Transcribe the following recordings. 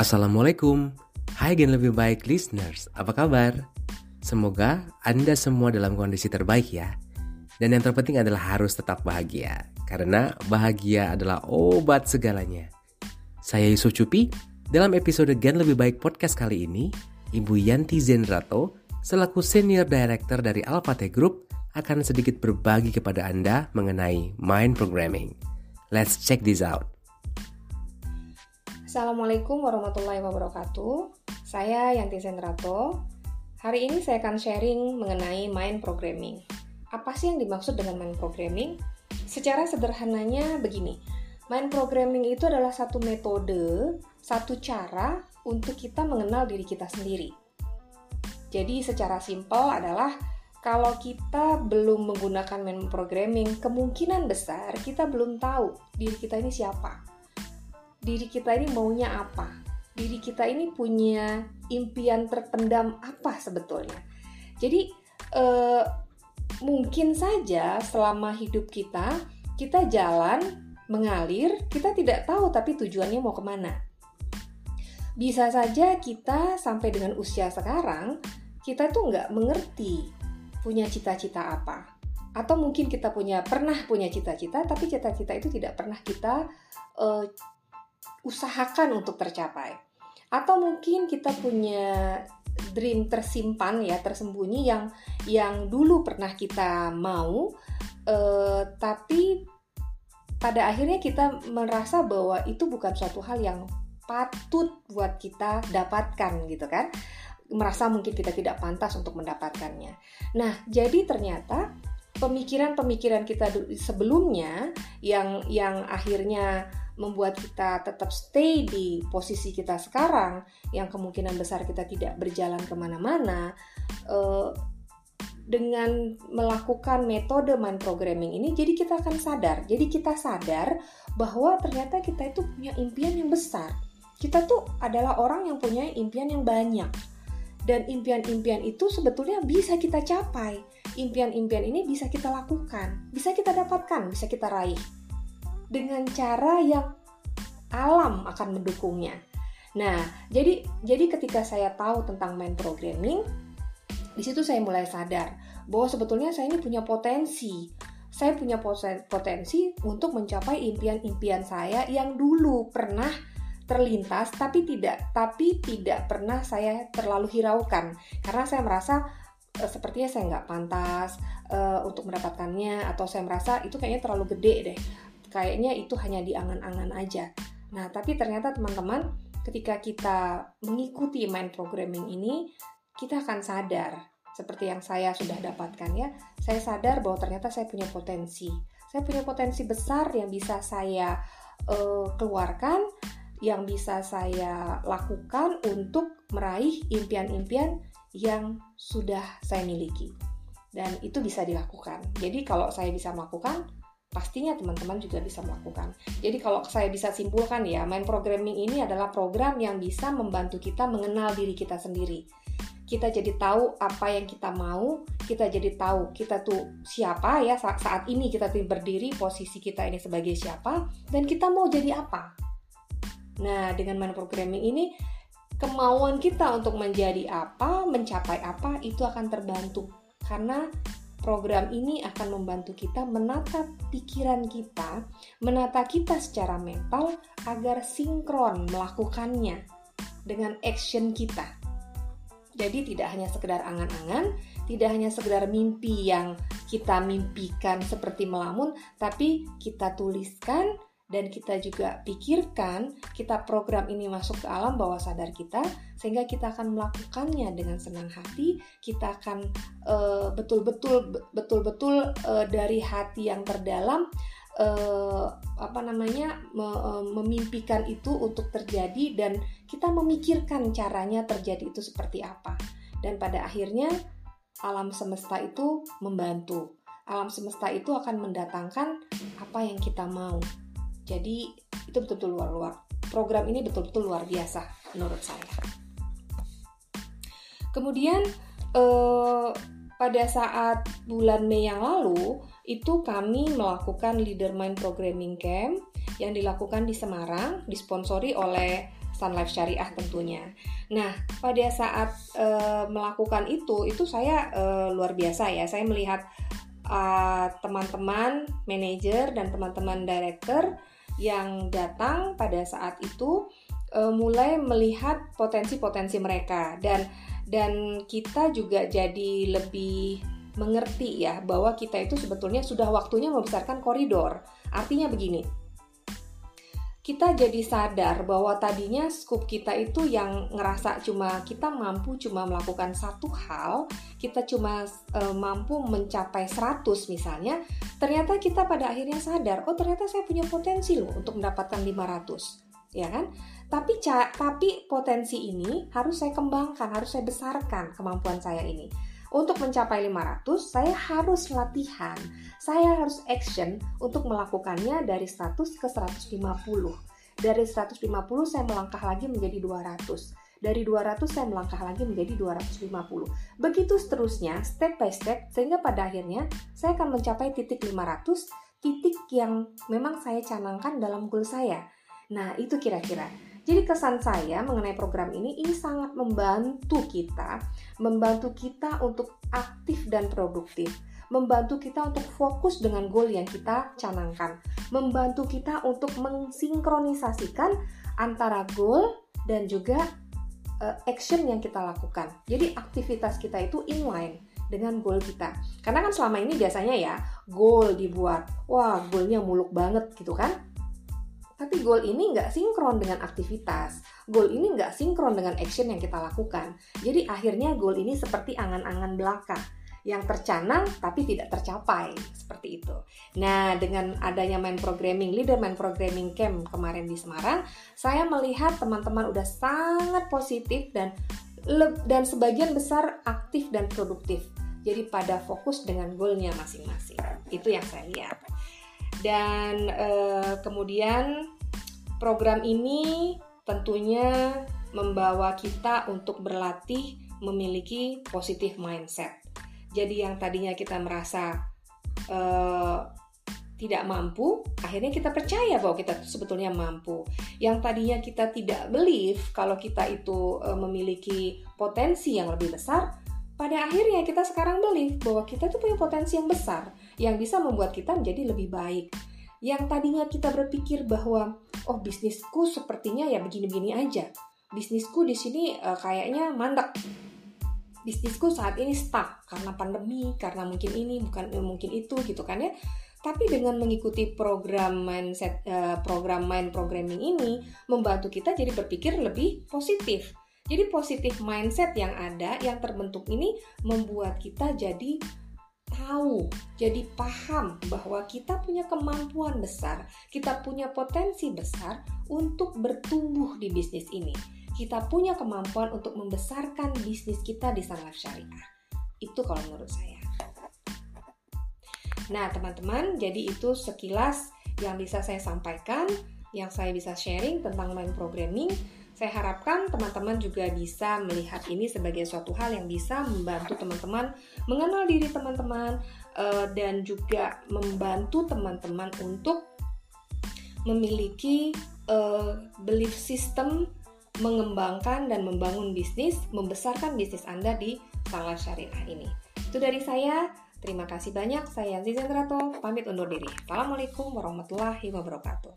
Assalamualaikum, hai Gen Lebih Baik listeners, apa kabar? Semoga Anda semua dalam kondisi terbaik ya. Dan yang terpenting adalah harus tetap bahagia, karena bahagia adalah obat segalanya. Saya Yusuf Cupi, dalam episode Gen Lebih Baik podcast kali ini, Ibu Yanti Zenrato, selaku Senior Director dari Alpate Group, akan sedikit berbagi kepada Anda mengenai mind programming. Let's check this out. Assalamualaikum warahmatullahi wabarakatuh. Saya Yanti Zenrato. Hari ini saya akan sharing mengenai mind programming. Apa sih yang dimaksud dengan mind programming? Secara sederhananya begini. Mind programming itu adalah satu metode, satu cara untuk kita mengenal diri kita sendiri. Jadi secara simpel adalah kalau kita belum menggunakan mind programming, kemungkinan besar kita belum tahu diri kita ini siapa diri kita ini maunya apa? Diri kita ini punya impian terpendam apa sebetulnya? Jadi eh, mungkin saja selama hidup kita kita jalan mengalir kita tidak tahu tapi tujuannya mau ke mana. Bisa saja kita sampai dengan usia sekarang kita tuh nggak mengerti punya cita-cita apa. Atau mungkin kita punya pernah punya cita-cita tapi cita-cita itu tidak pernah kita uh, usahakan untuk tercapai. Atau mungkin kita punya dream tersimpan ya, tersembunyi yang yang dulu pernah kita mau eh, tapi pada akhirnya kita merasa bahwa itu bukan suatu hal yang patut buat kita dapatkan gitu kan merasa mungkin kita tidak pantas untuk mendapatkannya. Nah, jadi ternyata pemikiran-pemikiran kita sebelumnya yang yang akhirnya membuat kita tetap stay di posisi kita sekarang, yang kemungkinan besar kita tidak berjalan ke mana-mana, uh, dengan melakukan metode mind programming ini, jadi kita akan sadar. Jadi kita sadar bahwa ternyata kita itu punya impian yang besar. Kita tuh adalah orang yang punya impian yang banyak. Dan impian-impian itu sebetulnya bisa kita capai. Impian-impian ini bisa kita lakukan, bisa kita dapatkan, bisa kita raih dengan cara yang alam akan mendukungnya. Nah, jadi jadi ketika saya tahu tentang mind programming, di situ saya mulai sadar bahwa sebetulnya saya ini punya potensi. Saya punya potensi untuk mencapai impian-impian saya yang dulu pernah terlintas tapi tidak tapi tidak pernah saya terlalu hiraukan karena saya merasa e, sepertinya saya nggak pantas e, untuk mendapatkannya atau saya merasa itu kayaknya terlalu gede deh kayaknya itu hanya di angan-angan aja. Nah, tapi ternyata teman-teman, ketika kita mengikuti mind programming ini, kita akan sadar seperti yang saya sudah dapatkan ya. Saya sadar bahwa ternyata saya punya potensi. Saya punya potensi besar yang bisa saya uh, keluarkan, yang bisa saya lakukan untuk meraih impian-impian yang sudah saya miliki. Dan itu bisa dilakukan. Jadi kalau saya bisa melakukan, pastinya teman-teman juga bisa melakukan. Jadi kalau saya bisa simpulkan ya, main programming ini adalah program yang bisa membantu kita mengenal diri kita sendiri. Kita jadi tahu apa yang kita mau, kita jadi tahu kita tuh siapa ya saat, ini kita tuh berdiri posisi kita ini sebagai siapa dan kita mau jadi apa. Nah, dengan main programming ini kemauan kita untuk menjadi apa, mencapai apa itu akan terbantu karena Program ini akan membantu kita menata pikiran kita, menata kita secara mental agar sinkron melakukannya dengan action kita. Jadi tidak hanya sekedar angan-angan, tidak hanya sekedar mimpi yang kita mimpikan seperti melamun, tapi kita tuliskan dan kita juga pikirkan, kita program ini masuk ke alam bawah sadar kita, sehingga kita akan melakukannya dengan senang hati, kita akan eh, betul-betul betul-betul uh, dari hati yang terdalam uh, apa namanya me, uh, memimpikan itu untuk terjadi dan kita memikirkan caranya terjadi itu seperti apa. Dan pada akhirnya alam semesta itu membantu. Alam semesta itu akan mendatangkan apa yang kita mau jadi itu betul-betul luar-luar. Program ini betul-betul luar biasa menurut saya. Kemudian eh, pada saat bulan Mei yang lalu itu kami melakukan Leader Mind Programming Camp yang dilakukan di Semarang, disponsori oleh Sun Life Syariah tentunya. Nah, pada saat uh, melakukan itu, itu saya uh, luar biasa ya. Saya melihat teman-teman uh, manajer dan teman-teman director yang datang pada saat itu uh, mulai melihat potensi-potensi mereka dan dan kita juga jadi lebih mengerti ya bahwa kita itu sebetulnya sudah waktunya membesarkan koridor. Artinya begini, kita jadi sadar bahwa tadinya scoop kita itu yang ngerasa cuma kita mampu cuma melakukan satu hal, kita cuma e, mampu mencapai 100 misalnya, ternyata kita pada akhirnya sadar, oh ternyata saya punya potensi loh untuk mendapatkan 500, ya kan? Tapi tapi potensi ini harus saya kembangkan, harus saya besarkan kemampuan saya ini. Untuk mencapai 500, saya harus latihan. Saya harus action untuk melakukannya dari 100 ke 150. Dari 150 saya melangkah lagi menjadi 200. Dari 200 saya melangkah lagi menjadi 250. Begitu seterusnya, step by step, sehingga pada akhirnya saya akan mencapai titik 500, titik yang memang saya canangkan dalam goal saya. Nah, itu kira-kira. Jadi kesan saya mengenai program ini ini sangat membantu kita, membantu kita untuk aktif dan produktif, membantu kita untuk fokus dengan goal yang kita canangkan, membantu kita untuk mensinkronisasikan antara goal dan juga uh, action yang kita lakukan. Jadi aktivitas kita itu inline dengan goal kita. Karena kan selama ini biasanya ya goal dibuat, wah goalnya muluk banget gitu kan tapi goal ini nggak sinkron dengan aktivitas. Goal ini nggak sinkron dengan action yang kita lakukan. Jadi akhirnya goal ini seperti angan-angan belaka yang tercanang tapi tidak tercapai seperti itu. Nah, dengan adanya main programming leader main programming camp kemarin di Semarang, saya melihat teman-teman udah sangat positif dan dan sebagian besar aktif dan produktif. Jadi pada fokus dengan goalnya masing-masing. Itu yang saya lihat dan uh, kemudian program ini tentunya membawa kita untuk berlatih memiliki positif mindset. Jadi yang tadinya kita merasa uh, tidak mampu, akhirnya kita percaya bahwa kita sebetulnya mampu. Yang tadinya kita tidak believe kalau kita itu uh, memiliki potensi yang lebih besar, pada akhirnya kita sekarang believe bahwa kita itu punya potensi yang besar yang bisa membuat kita menjadi lebih baik. Yang tadinya kita berpikir bahwa oh bisnisku sepertinya ya begini-begini aja. Bisnisku di sini uh, kayaknya mandek. Bisnisku saat ini stuck karena pandemi, karena mungkin ini bukan eh, mungkin itu gitu kan ya. Tapi dengan mengikuti program mindset uh, program mind programming ini membantu kita jadi berpikir lebih positif. Jadi positif mindset yang ada yang terbentuk ini membuat kita jadi tahu, jadi paham bahwa kita punya kemampuan besar, kita punya potensi besar untuk bertumbuh di bisnis ini. Kita punya kemampuan untuk membesarkan bisnis kita di Life Syariah. Itu kalau menurut saya. Nah, teman-teman, jadi itu sekilas yang bisa saya sampaikan, yang saya bisa sharing tentang mind programming saya harapkan teman-teman juga bisa melihat ini sebagai suatu hal yang bisa membantu teman-teman mengenal diri teman-teman uh, dan juga membantu teman-teman untuk memiliki uh, belief system mengembangkan dan membangun bisnis, membesarkan bisnis Anda di Salah Syariah ini. Itu dari saya. Terima kasih banyak. Saya Yanti Zendrato, pamit undur diri. Assalamualaikum warahmatullahi wabarakatuh.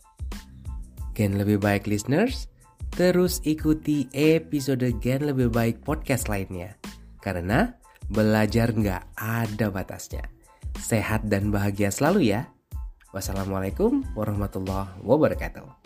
Gen lebih baik listeners, Terus ikuti episode Gen Lebih Baik podcast lainnya. Karena belajar nggak ada batasnya. Sehat dan bahagia selalu ya. Wassalamualaikum warahmatullahi wabarakatuh.